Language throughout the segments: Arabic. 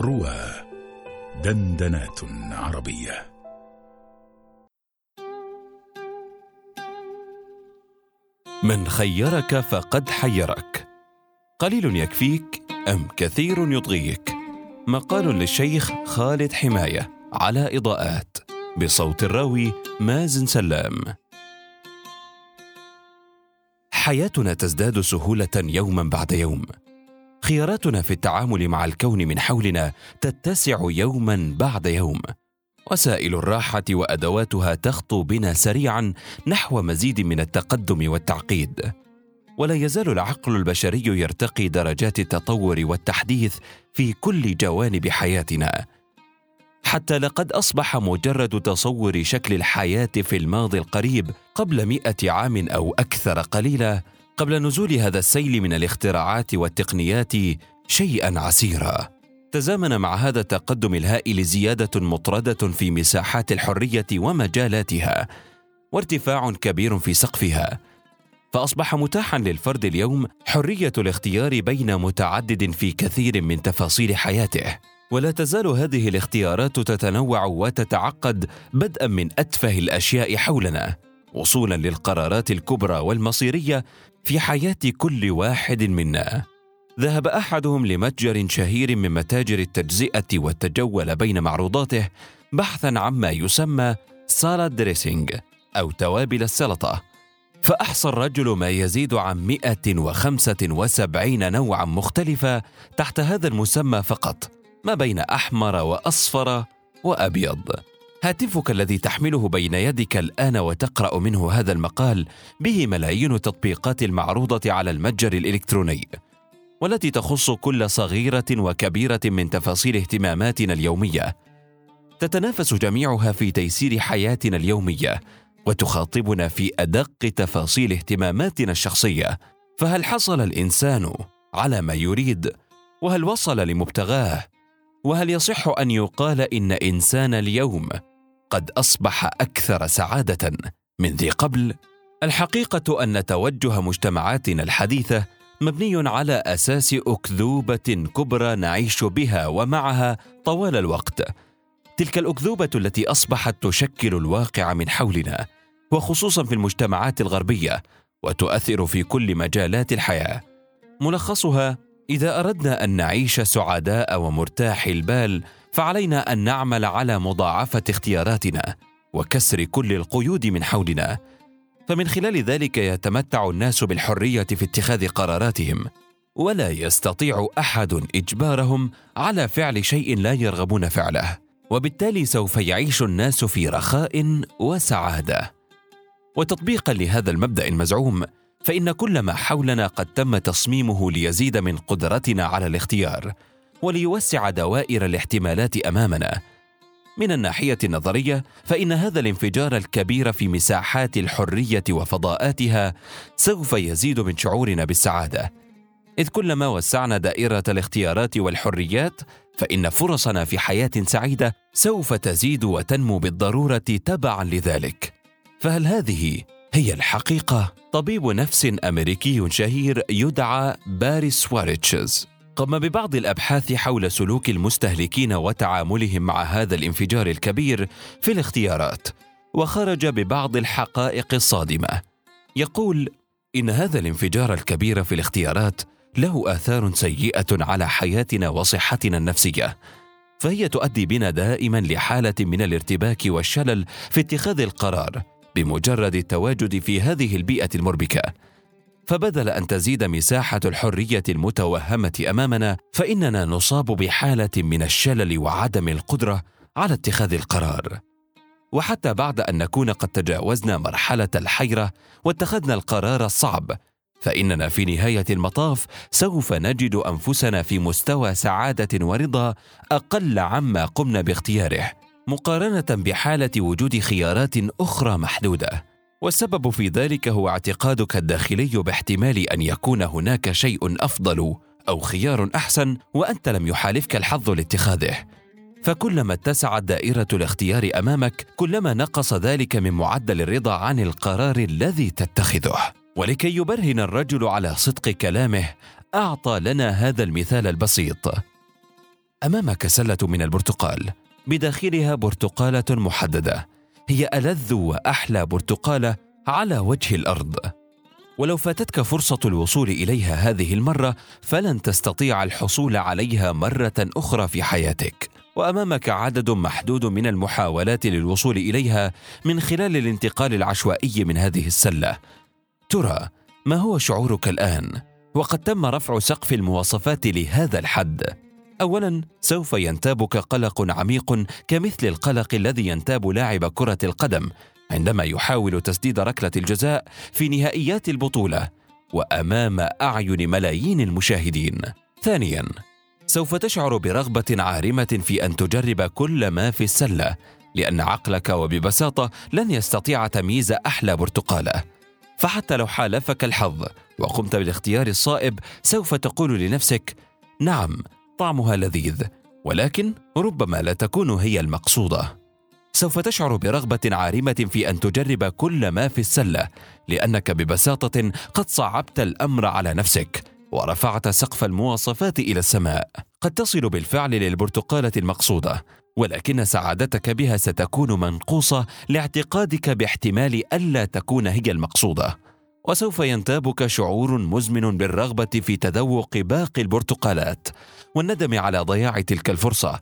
روى دندنات عربية. من خيرك فقد حيرك. قليل يكفيك أم كثير يطغيك؟ مقال للشيخ خالد حماية على إضاءات. بصوت الراوي مازن سلام. حياتنا تزداد سهولة يوما بعد يوم. خياراتنا في التعامل مع الكون من حولنا تتسع يوما بعد يوم. وسائل الراحة وأدواتها تخطو بنا سريعا نحو مزيد من التقدم والتعقيد. ولا يزال العقل البشري يرتقي درجات التطور والتحديث في كل جوانب حياتنا. حتى لقد أصبح مجرد تصور شكل الحياة في الماضي القريب قبل مئة عام أو أكثر قليلا قبل نزول هذا السيل من الاختراعات والتقنيات شيئا عسيرا. تزامن مع هذا التقدم الهائل زيادة مطردة في مساحات الحرية ومجالاتها وارتفاع كبير في سقفها. فأصبح متاحا للفرد اليوم حرية الاختيار بين متعدد في كثير من تفاصيل حياته. ولا تزال هذه الاختيارات تتنوع وتتعقد بدءا من أتفه الأشياء حولنا. وصولا للقرارات الكبرى والمصيرية في حياة كل واحد منا. ذهب أحدهم لمتجر شهير من متاجر التجزئة وتجول بين معروضاته بحثا عما يسمى سالاد دريسينج أو توابل السلطة. فأحصى الرجل ما يزيد عن 175 نوعا مختلفة تحت هذا المسمى فقط ما بين أحمر وأصفر وأبيض. هاتفك الذي تحمله بين يدك الآن وتقرأ منه هذا المقال به ملايين التطبيقات المعروضة على المتجر الإلكتروني والتي تخص كل صغيرة وكبيرة من تفاصيل اهتماماتنا اليومية. تتنافس جميعها في تيسير حياتنا اليومية وتخاطبنا في أدق تفاصيل اهتماماتنا الشخصية. فهل حصل الإنسان على ما يريد؟ وهل وصل لمبتغاه؟ وهل يصح أن يقال إن إنسان اليوم قد أصبح أكثر سعادة. من ذي قبل الحقيقة أن توجه مجتمعاتنا الحديثة مبني على أساس أكذوبة كبرى نعيش بها ومعها طوال الوقت. تلك الأكذوبة التي أصبحت تشكل الواقع من حولنا وخصوصا في المجتمعات الغربية وتؤثر في كل مجالات الحياة. ملخصها إذا أردنا أن نعيش سعداء ومرتاح البال فعلينا أن نعمل على مضاعفة اختياراتنا وكسر كل القيود من حولنا. فمن خلال ذلك يتمتع الناس بالحرية في اتخاذ قراراتهم ولا يستطيع أحد إجبارهم على فعل شيء لا يرغبون فعله. وبالتالي سوف يعيش الناس في رخاء وسعادة. وتطبيقا لهذا المبدأ المزعوم فإن كل ما حولنا قد تم تصميمه ليزيد من قدرتنا على الاختيار. وليوسع دوائر الاحتمالات أمامنا. من الناحية النظرية فإن هذا الانفجار الكبير في مساحات الحرية وفضاءاتها سوف يزيد من شعورنا بالسعادة. إذ كلما وسعنا دائرة الاختيارات والحريات فإن فرصنا في حياة سعيدة سوف تزيد وتنمو بالضرورة تبعا لذلك. فهل هذه هي الحقيقة؟ طبيب نفس أمريكي شهير يدعى باري سواريتشز. قام ببعض الأبحاث حول سلوك المستهلكين وتعاملهم مع هذا الانفجار الكبير في الاختيارات وخرج ببعض الحقائق الصادمة. يقول إن هذا الانفجار الكبير في الاختيارات له آثار سيئة على حياتنا وصحتنا النفسية فهي تؤدي بنا دائما لحالة من الارتباك والشلل في اتخاذ القرار بمجرد التواجد في هذه البيئة المربكة. فبدل أن تزيد مساحة الحرية المتوهمة أمامنا فإننا نصاب بحالة من الشلل وعدم القدرة على اتخاذ القرار. وحتى بعد أن نكون قد تجاوزنا مرحلة الحيرة واتخذنا القرار الصعب فإننا في نهاية المطاف سوف نجد أنفسنا في مستوى سعادة ورضا أقل عما قمنا باختياره مقارنة بحالة وجود خيارات أخرى محدودة. والسبب في ذلك هو اعتقادك الداخلي باحتمال أن يكون هناك شيء أفضل أو خيار أحسن وأنت لم يحالفك الحظ لاتخاذه. فكلما اتسعت دائرة الاختيار أمامك كلما نقص ذلك من معدل الرضا عن القرار الذي تتخذه. ولكي يبرهن الرجل على صدق كلامه أعطى لنا هذا المثال البسيط. أمامك سلة من البرتقال. بداخلها برتقالة محددة. هي ألذ وأحلى برتقاله على وجه الأرض. ولو فاتتك فرصة الوصول إليها هذه المرة فلن تستطيع الحصول عليها مرة أخرى في حياتك. وأمامك عدد محدود من المحاولات للوصول إليها من خلال الانتقال العشوائي من هذه السلة. ترى ما هو شعورك الآن؟ وقد تم رفع سقف المواصفات لهذا الحد. اولا سوف ينتابك قلق عميق كمثل القلق الذي ينتاب لاعب كرة القدم عندما يحاول تسديد ركلة الجزاء في نهائيات البطولة وأمام أعين ملايين المشاهدين. ثانيا سوف تشعر برغبة عارمة في أن تجرب كل ما في السلة لأن عقلك وببساطة لن يستطيع تمييز أحلى برتقالة. فحتى لو حالفك الحظ وقمت بالاختيار الصائب سوف تقول لنفسك نعم طعمها لذيذ ولكن ربما لا تكون هي المقصودة. سوف تشعر برغبة عارمة في أن تجرب كل ما في السلة لأنك ببساطة قد صعبت الأمر على نفسك ورفعت سقف المواصفات إلى السماء. قد تصل بالفعل للبرتقالة المقصودة ولكن سعادتك بها ستكون منقوصة لاعتقادك باحتمال ألا تكون هي المقصودة. وسوف ينتابك شعور مزمن بالرغبة في تذوق باقي البرتقالات والندم على ضياع تلك الفرصة.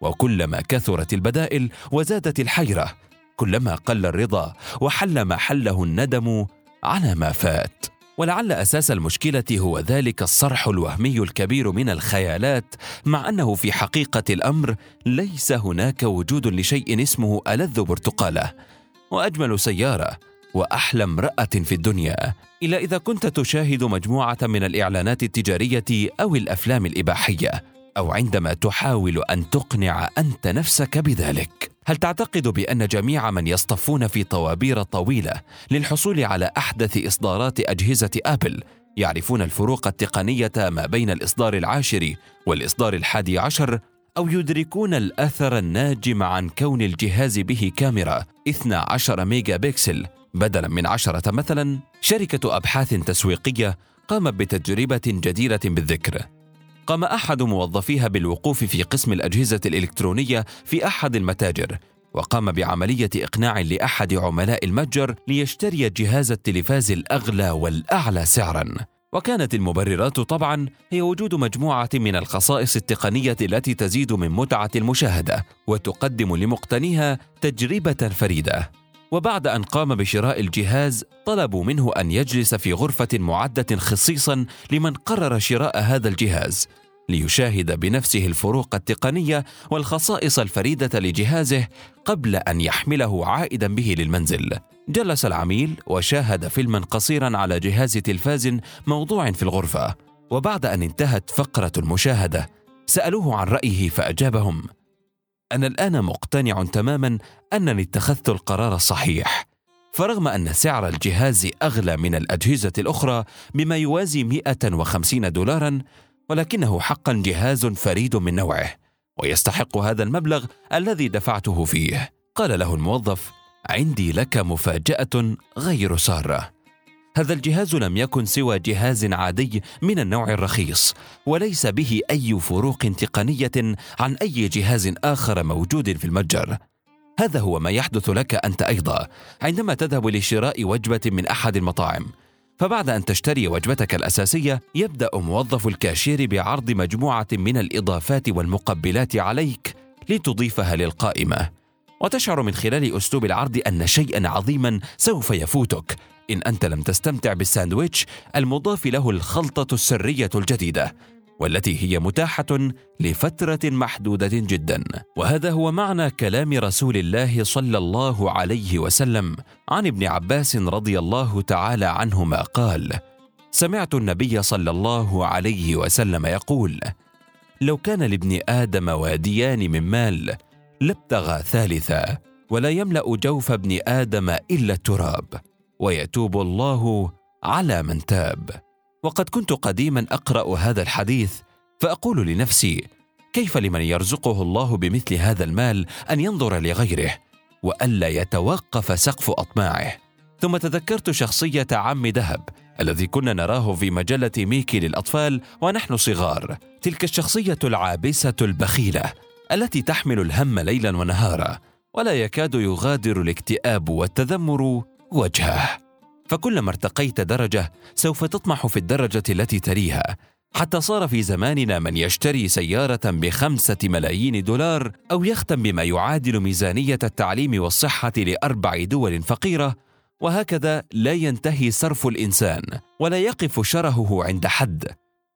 وكلما كثرت البدائل وزادت الحيرة كلما قل الرضا وحل محله الندم على ما فات. ولعل أساس المشكلة هو ذلك الصرح الوهمي الكبير من الخيالات مع أنه في حقيقة الأمر ليس هناك وجود لشيء اسمه ألذ برتقالة. وأجمل سيارة وأحلى امرأة في الدنيا. إلا إذا كنت تشاهد مجموعة من الإعلانات التجارية أو الأفلام الإباحية أو عندما تحاول أن تقنع أنت نفسك بذلك. هل تعتقد بأن جميع من يصطفون في طوابير طويلة للحصول على أحدث إصدارات أجهزة آبل يعرفون الفروق التقنية ما بين الإصدار العاشر والإصدار الحادي عشر أو يدركون الأثر الناجم عن كون الجهاز به كاميرا 12 ميجا بكسل بدلا من عشرة مثلا شركة أبحاث تسويقية قامت بتجربة جديرة بالذكر. قام أحد موظفيها بالوقوف في قسم الأجهزة الإلكترونية في أحد المتاجر وقام بعملية إقناع لأحد عملاء المتجر ليشتري جهاز التلفاز الأغلى والأعلى سعراً. وكانت المبررات طبعا هي وجود مجموعة من الخصائص التقنية التي تزيد من متعة المشاهدة وتقدم لمقتنيها تجربة فريدة. وبعد أن قام بشراء الجهاز طلبوا منه أن يجلس في غرفة معدة خصيصا لمن قرر شراء هذا الجهاز ليشاهد بنفسه الفروق التقنية والخصائص الفريدة لجهازه قبل أن يحمله عائدا به للمنزل. جلس العميل وشاهد فيلما قصيرا على جهاز تلفاز موضوع في الغرفة. وبعد أن انتهت فقرة المشاهدة سألوه عن رأيه فأجابهم أنا الآن مقتنع تماما أنني اتخذت القرار الصحيح. فرغم أن سعر الجهاز أغلى من الأجهزة الأخرى بما يوازي 150 دولارا ولكنه حقا جهاز فريد من نوعه ويستحق هذا المبلغ الذي دفعته فيه. قال له الموظف عندي لك مفاجأة غير سارة. هذا الجهاز لم يكن سوى جهاز عادي من النوع الرخيص وليس به أي فروق تقنية عن أي جهاز آخر موجود في المتجر. هذا هو ما يحدث لك أنت أيضا عندما تذهب لشراء وجبة من أحد المطاعم. فبعد أن تشتري وجبتك الأساسية يبدأ موظف الكاشير بعرض مجموعة من الإضافات والمقبلات عليك لتضيفها للقائمة. وتشعر من خلال أسلوب العرض أن شيئا عظيما سوف يفوتك. إن أنت لم تستمتع بالساندويتش المضاف له الخلطة السرية الجديدة والتي هي متاحة لفترة محدودة جدا. وهذا هو معنى كلام رسول الله صلى الله عليه وسلم عن ابن عباس رضي الله تعالى عنهما قال سمعت النبي صلى الله عليه وسلم يقول لو كان لابن آدم واديان من مال لابتغى ثالثا ولا يملأ جوف ابن آدم إلا التراب. ويتوب الله على من تاب. وقد كنت قديما أقرأ هذا الحديث فأقول لنفسي كيف لمن يرزقه الله بمثل هذا المال أن ينظر لغيره وألا يتوقف سقف أطماعه؟ ثم تذكرت شخصية عم دهب الذي كنا نراه في مجلة ميكي للأطفال ونحن صغار تلك الشخصية العابسة البخيلة التي تحمل الهم ليلا ونهارا ولا يكاد يغادر الاكتئاب والتذمر وجهه. فكلما ارتقيت درجة سوف تطمح في الدرجة التي تليها حتى صار في زماننا من يشتري سيارة بخمسة ملايين دولار أو يختم بما يعادل ميزانية التعليم والصحة لأربع دول فقيرة. وهكذا لا ينتهي صرف الإنسان ولا يقف شرهه عند حد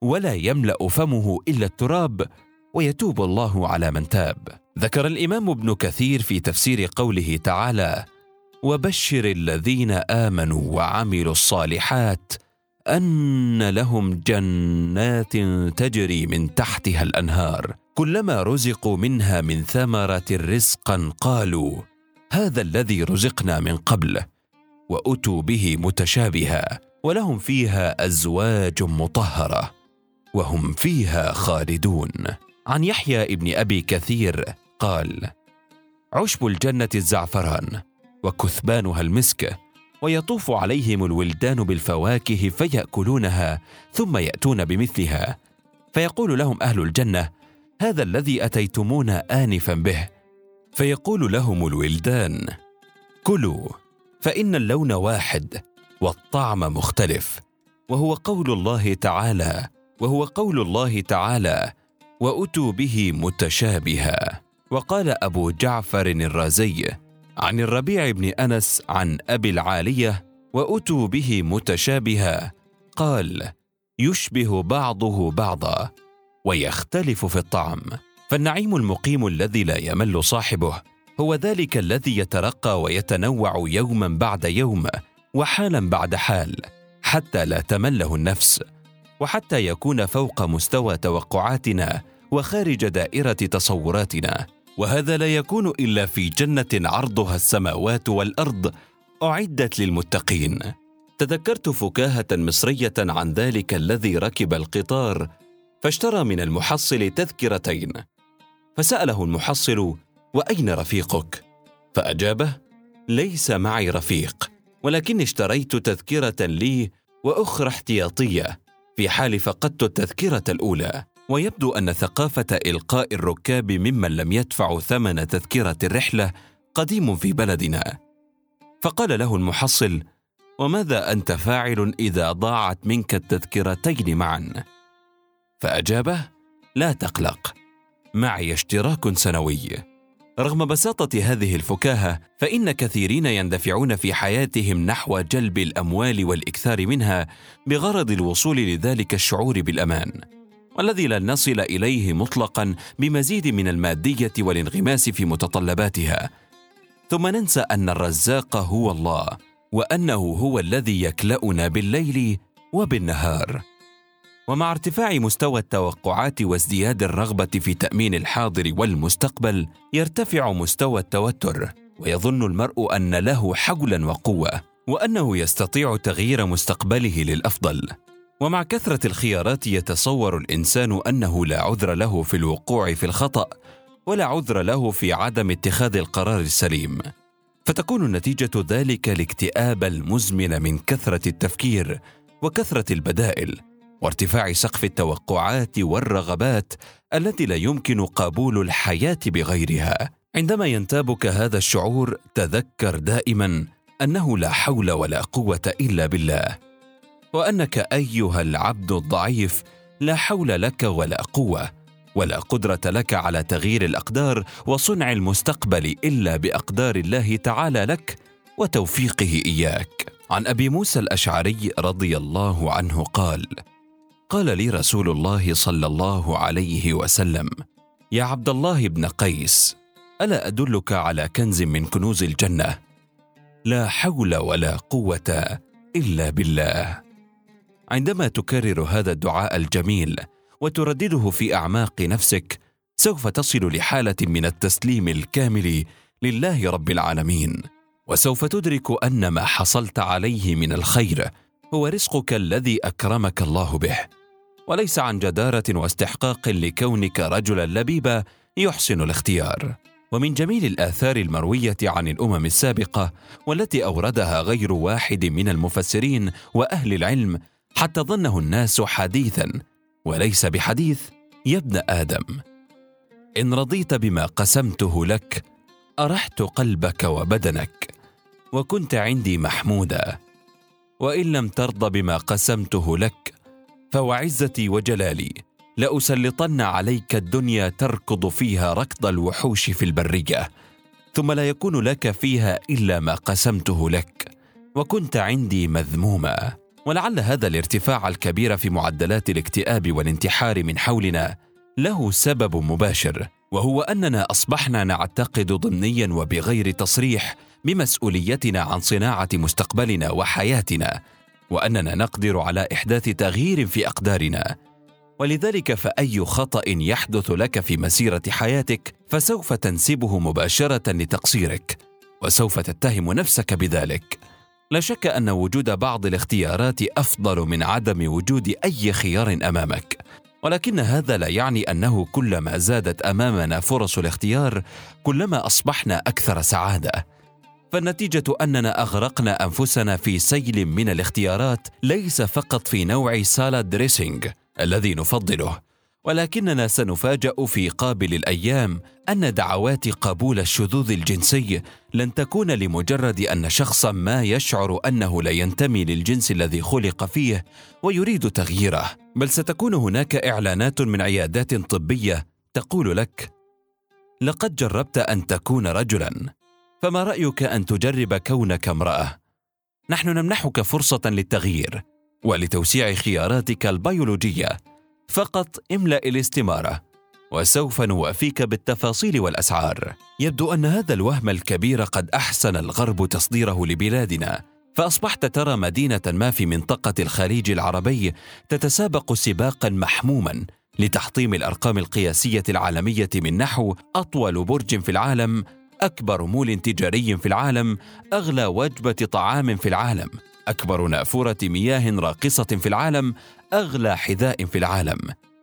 ولا يملأ فمه إلا التراب ويتوب الله على من تاب. ذكر الإمام ابن كثير في تفسير قوله تعالى وبشر الذين آمنوا وعملوا الصالحات أن لهم جنات تجري من تحتها الأنهار. كلما رزقوا منها من ثمرة رزقا قالوا هذا الذي رزقنا من قبل. وأتوا به متشابها ولهم فيها أزواج مطهرة وهم فيها خالدون. عن يحيى ابن أبي كثير قال عشب الجنة الزعفران. وكثبانها المسك ويطوف عليهم الولدان بالفواكه فيأكلونها ثم يأتون بمثلها. فيقول لهم أهل الجنة هذا الذي أتيتمونا انفا به. فيقول لهم الولدان كلوا فإن اللون واحد والطعم مختلف وهو قول الله تعالى وهو قول الله تعالى وأتوا به متشابها. وقال أبو جعفر الرازي عن الربيع بن أنس عن أبي العالية وأتوا به متشابها قال يشبه بعضه بعضا ويختلف في الطعم فالنعيم المقيم الذي لا يمل صاحبه هو ذلك الذي يترقى ويتنوع يوما بعد يوم وحالا بعد حال حتى لا تمله النفس وحتى يكون فوق مستوى توقعاتنا وخارج دائرة تصوراتنا. وهذا لا يكون إلا في جنة عرضها السماوات والأرض أعدت للمتقين. تذكرت فكاهة مصرية عن ذلك الذي ركب القطار فاشترى من المحصل تذكرتين. فسأله المحصل وأين رفيقك؟ فأجابه ليس معي رفيق ولكني اشتريت تذكرة لي وأخرى احتياطية في حال فقدت التذكرة الأولى. ويبدو أن ثقافة إلقاء الركاب ممن لم يدفعوا ثمن تذكرة الرحلة قديم في بلدنا. فقال له المحصل وماذا أنت فاعل إذا ضاعت منك التذكرتين معا؟ فأجابه لا تقلق معي اشتراك سنوي. رغم بساطة هذه الفكاهة فإن كثيرين يندفعون في حياتهم نحو جلب الأموال والإكثار منها بغرض الوصول لذلك الشعور بالأمان. والذي لن نصل إليه مطلقا بمزيد من المادية والانغماس في متطلباتها. ثم ننسى أن الرزاق هو الله وأنه هو الذي يكلأنا بالليل وبالنهار. ومع ارتفاع مستوى التوقعات وازدياد الرغبة في تأمين الحاضر والمستقبل يرتفع مستوى التوتر ويظن المرء أن له حولا وقوة وأنه يستطيع تغيير مستقبله للأفضل. ومع كثرة الخيارات يتصور الإنسان أنه لا عذر له في الوقوع في الخطأ ولا عذر له في عدم اتخاذ القرار السليم. فتكون نتيجة ذلك الاكتئاب المزمن من كثرة التفكير وكثرة البدائل وارتفاع سقف التوقعات والرغبات التي لا يمكن قبول الحياة بغيرها. عندما ينتابك هذا الشعور تذكر دائما أنه لا حول ولا قوة إلا بالله. وأنك أيها العبد الضعيف لا حول لك ولا قوة ولا قدرة لك على تغيير الأقدار وصنع المستقبل إلا بأقدار الله تعالى لك وتوفيقه إياك. عن أبي موسى الأشعري رضي الله عنه قال قال لي رسول الله صلى الله عليه وسلم يا عبد الله بن قيس ألا أدلك على كنز من كنوز الجنة؟ لا حول ولا قوة إلا بالله. عندما تكرر هذا الدعاء الجميل وتردده في أعماق نفسك سوف تصل لحالة من التسليم الكامل لله رب العالمين. وسوف تدرك أن ما حصلت عليه من الخير هو رزقك الذي أكرمك الله به. وليس عن جدارة واستحقاق لكونك رجلا لبيبا يحسن الاختيار. ومن جميل الآثار المروية عن الأمم السابقة والتي أوردها غير واحد من المفسرين وأهل العلم حتى ظنه الناس حديثا وليس بحديث يا ابن آدم. إن رضيت بما قسمته لك أرحت قلبك وبدنك وكنت عندي محمودا. وإن لم ترض بما قسمته لك فوعزتي وجلالي لأسلطن عليك الدنيا تركض فيها ركض الوحوش في البرية. ثم لا يكون لك فيها إلا ما قسمته لك وكنت عندي مذموما. ولعل هذا الارتفاع الكبير في معدلات الاكتئاب والانتحار من حولنا له سبب مباشر وهو أننا أصبحنا نعتقد ضمنيا وبغير تصريح بمسؤوليتنا عن صناعة مستقبلنا وحياتنا وأننا نقدر على إحداث تغيير في أقدارنا. ولذلك فأي خطأ يحدث لك في مسيرة حياتك فسوف تنسبه مباشرة لتقصيرك وسوف تتهم نفسك بذلك. لا شك أن وجود بعض الاختيارات أفضل من عدم وجود أي خيار أمامك. ولكن هذا لا يعني أنه كلما زادت أمامنا فرص الاختيار كلما أصبحنا أكثر سعادة. فالنتيجة أننا أغرقنا أنفسنا في سيل من الاختيارات ليس فقط في نوع salad dressing الذي نفضله. ولكننا سنفاجأ في قابل الأيام أن دعوات قبول الشذوذ الجنسي لن تكون لمجرد أن شخصا ما يشعر أنه لا ينتمي للجنس الذي خلق فيه ويريد تغييره. بل ستكون هناك إعلانات من عيادات طبية تقول لك لقد جربت أن تكون رجلا فما رأيك أن تجرب كونك امرأة؟ نحن نمنحك فرصة للتغيير ولتوسيع خياراتك البيولوجية. فقط املأ الاستمارة وسوف نوافيك بالتفاصيل والأسعار. يبدو أن هذا الوهم الكبير قد أحسن الغرب تصديره لبلادنا. فأصبحت ترى مدينة ما في منطقة الخليج العربي تتسابق سباقا محموما لتحطيم الأرقام القياسية العالمية من نحو أطول برج في العالم أكبر مول تجاري في العالم أغلى وجبة طعام في العالم أكبر نافورة مياه راقصة في العالم أغلى حذاء في العالم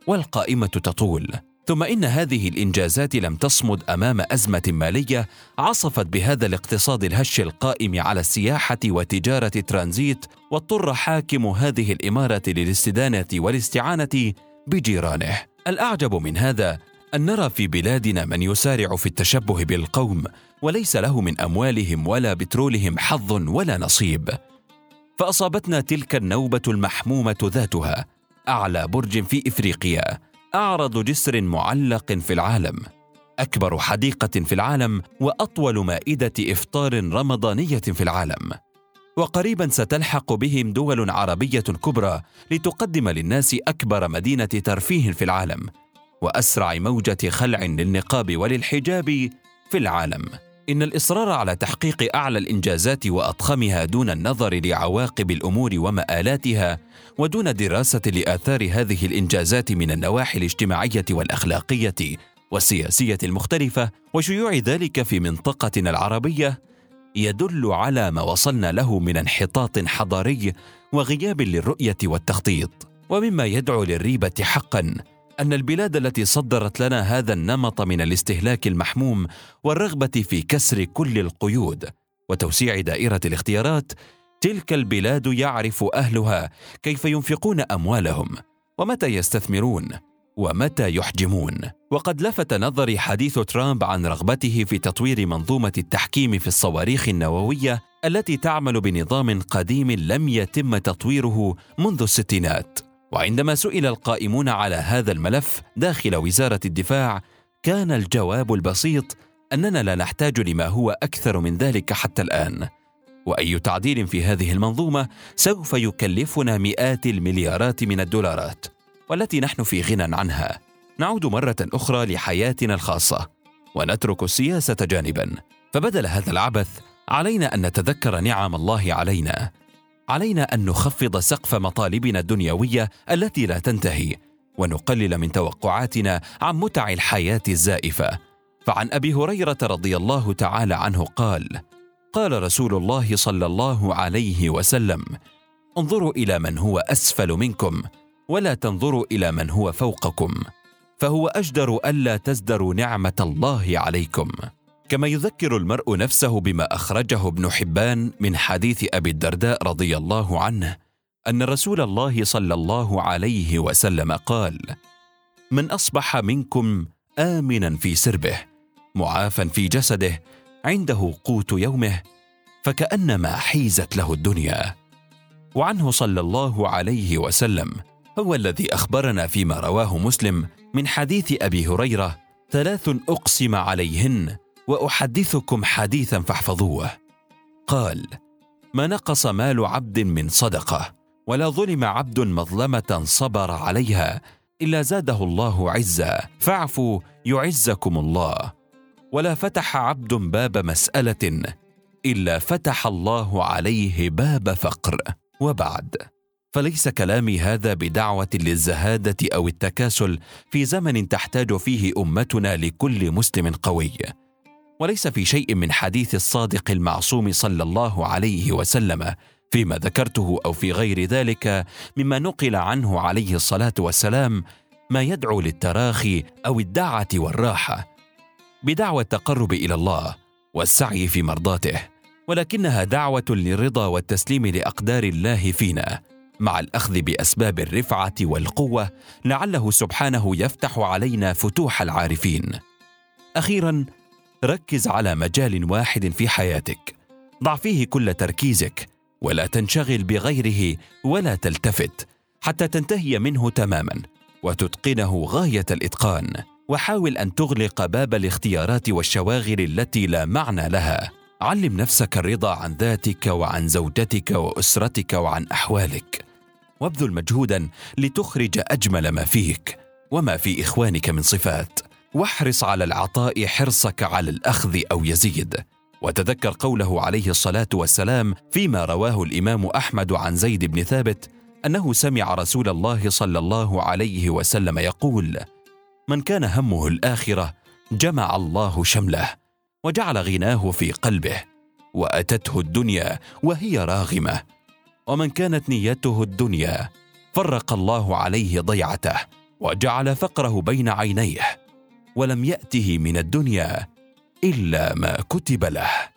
والقائمة تطول. ثم إن هذه الإنجازات لم تصمد أمام أزمة مالية عصفت بهذا الاقتصاد الهش القائم على السياحة وتجارة ترانزيت واضطر حاكم هذه الإمارة للاستدانة والاستعانة بجيرانه. الأعجب من هذا أن نرى في بلادنا من يسارع في التشبه بالقوم وليس له من أموالهم ولا بترولهم حظ ولا نصيب. فأصابتنا تلك النوبة المحمومة ذاتها أعلى برج في إفريقيا أعرض جسر معلق في العالم أكبر حديقة في العالم وأطول مائدة إفطار رمضانية في العالم. وقريبا ستلحق بهم دول عربية كبرى لتقدم للناس أكبر مدينة ترفيه في العالم وأسرع موجة خلع للنقاب وللحجاب في العالم. إن الإصرار على تحقيق أعلى الإنجازات وأضخمها دون النظر لعواقب الأمور ومآلاتها ودون دراسة لآثار هذه الإنجازات من النواحي الاجتماعية والأخلاقية والسياسية المختلفة وشيوع ذلك في منطقتنا العربية يدل على ما وصلنا له من انحطاط حضاري وغياب للرؤية والتخطيط ومما يدعو للريبة حقا أن البلاد التي صدرت لنا هذا النمط من الاستهلاك المحموم والرغبة في كسر كل القيود وتوسيع دائرة الاختيارات تلك البلاد يعرف أهلها كيف ينفقون أموالهم ومتى يستثمرون ومتى يحجمون. وقد لفت نظري حديث ترامب عن رغبته في تطوير منظومة التحكيم في الصواريخ النووية التي تعمل بنظام قديم لم يتم تطويره منذ الستينات. وعندما سئل القائمون على هذا الملف داخل وزارة الدفاع كان الجواب البسيط أننا لا نحتاج لما هو أكثر من ذلك حتى الآن. وأي تعديل في هذه المنظومة سوف يكلفنا مئات المليارات من الدولارات والتي نحن في غنى عنها. نعود مرة أخرى لحياتنا الخاصة ونترك السياسة جانبا. فبدل هذا العبث علينا أن نتذكر نعم الله علينا. علينا أن نخفض سقف مطالبنا الدنيوية التي لا تنتهي ونقلل من توقعاتنا عن متع الحياة الزائفة. فعن أبي هريرة رضي الله تعالى عنه قال قال رسول الله صلى الله عليه وسلم انظروا إلى من هو أسفل منكم ولا تنظروا إلى من هو فوقكم فهو أجدر ألا تزدروا نعمة الله عليكم. كما يذكر المرء نفسه بما أخرجه ابن حبان من حديث أبي الدرداء رضي الله عنه أن رسول الله صلى الله عليه وسلم قال من أصبح منكم امنا في سربه معافا في جسده عنده قوت يومه فكأنما حيزت له الدنيا. وعنه صلى الله عليه وسلم هو الذي أخبرنا فيما رواه مسلم من حديث أبي هريرة ثلاث أقسم عليهن وأحدثكم حديثا فاحفظوه. قال ما نقص مال عبد من صدقة ولا ظلم عبد مظلمة صبر عليها إلا زاده الله عزا فاعفوا يعزكم الله. ولا فتح عبد باب مسألة إلا فتح الله عليه باب فقر. وبعد. فليس كلامي هذا بدعوة للزهادة أو التكاسل في زمن تحتاج فيه أمتنا لكل مسلم قوي. وليس في شيء من حديث الصادق المعصوم صلى الله عليه وسلم فيما ذكرته أو في غير ذلك مما نقل عنه عليه الصلاة والسلام ما يدعو للتراخي أو الدعة والراحة بدعوى التقرب إلى الله والسعي في مرضاته ولكنها دعوة للرضا والتسليم لأقدار الله فينا مع الأخذ بأسباب الرفعة والقوة لعله سبحانه يفتح علينا فتوح العارفين. أخيرا ركز على مجال واحد في حياتك. ضع فيه كل تركيزك ولا تنشغل بغيره ولا تلتفت حتى تنتهي منه تماما وتتقنه غاية الإتقان. وحاول أن تغلق باب الاختيارات والشواغل التي لا معنى لها. علم نفسك الرضا عن ذاتك وعن زوجتك وأسرتك وعن أحوالك. وابذل مجهودا لتخرج أجمل ما فيك وما في إخوانك من صفات. واحرص على العطاء حرصك على الأخذ أو يزيد. وتذكر قوله عليه الصلاة والسلام فيما رواه الإمام أحمد عن زيد بن ثابت أنه سمع رسول الله صلى الله عليه وسلم يقول من كان همه الآخرة جمع الله شمله وجعل غناه في قلبه وأتته الدنيا وهي راغمة. ومن كانت نيته الدنيا فرق الله عليه ضيعته وجعل فقره بين عينيه ولم يأته من الدنيا إلا ما كتب له.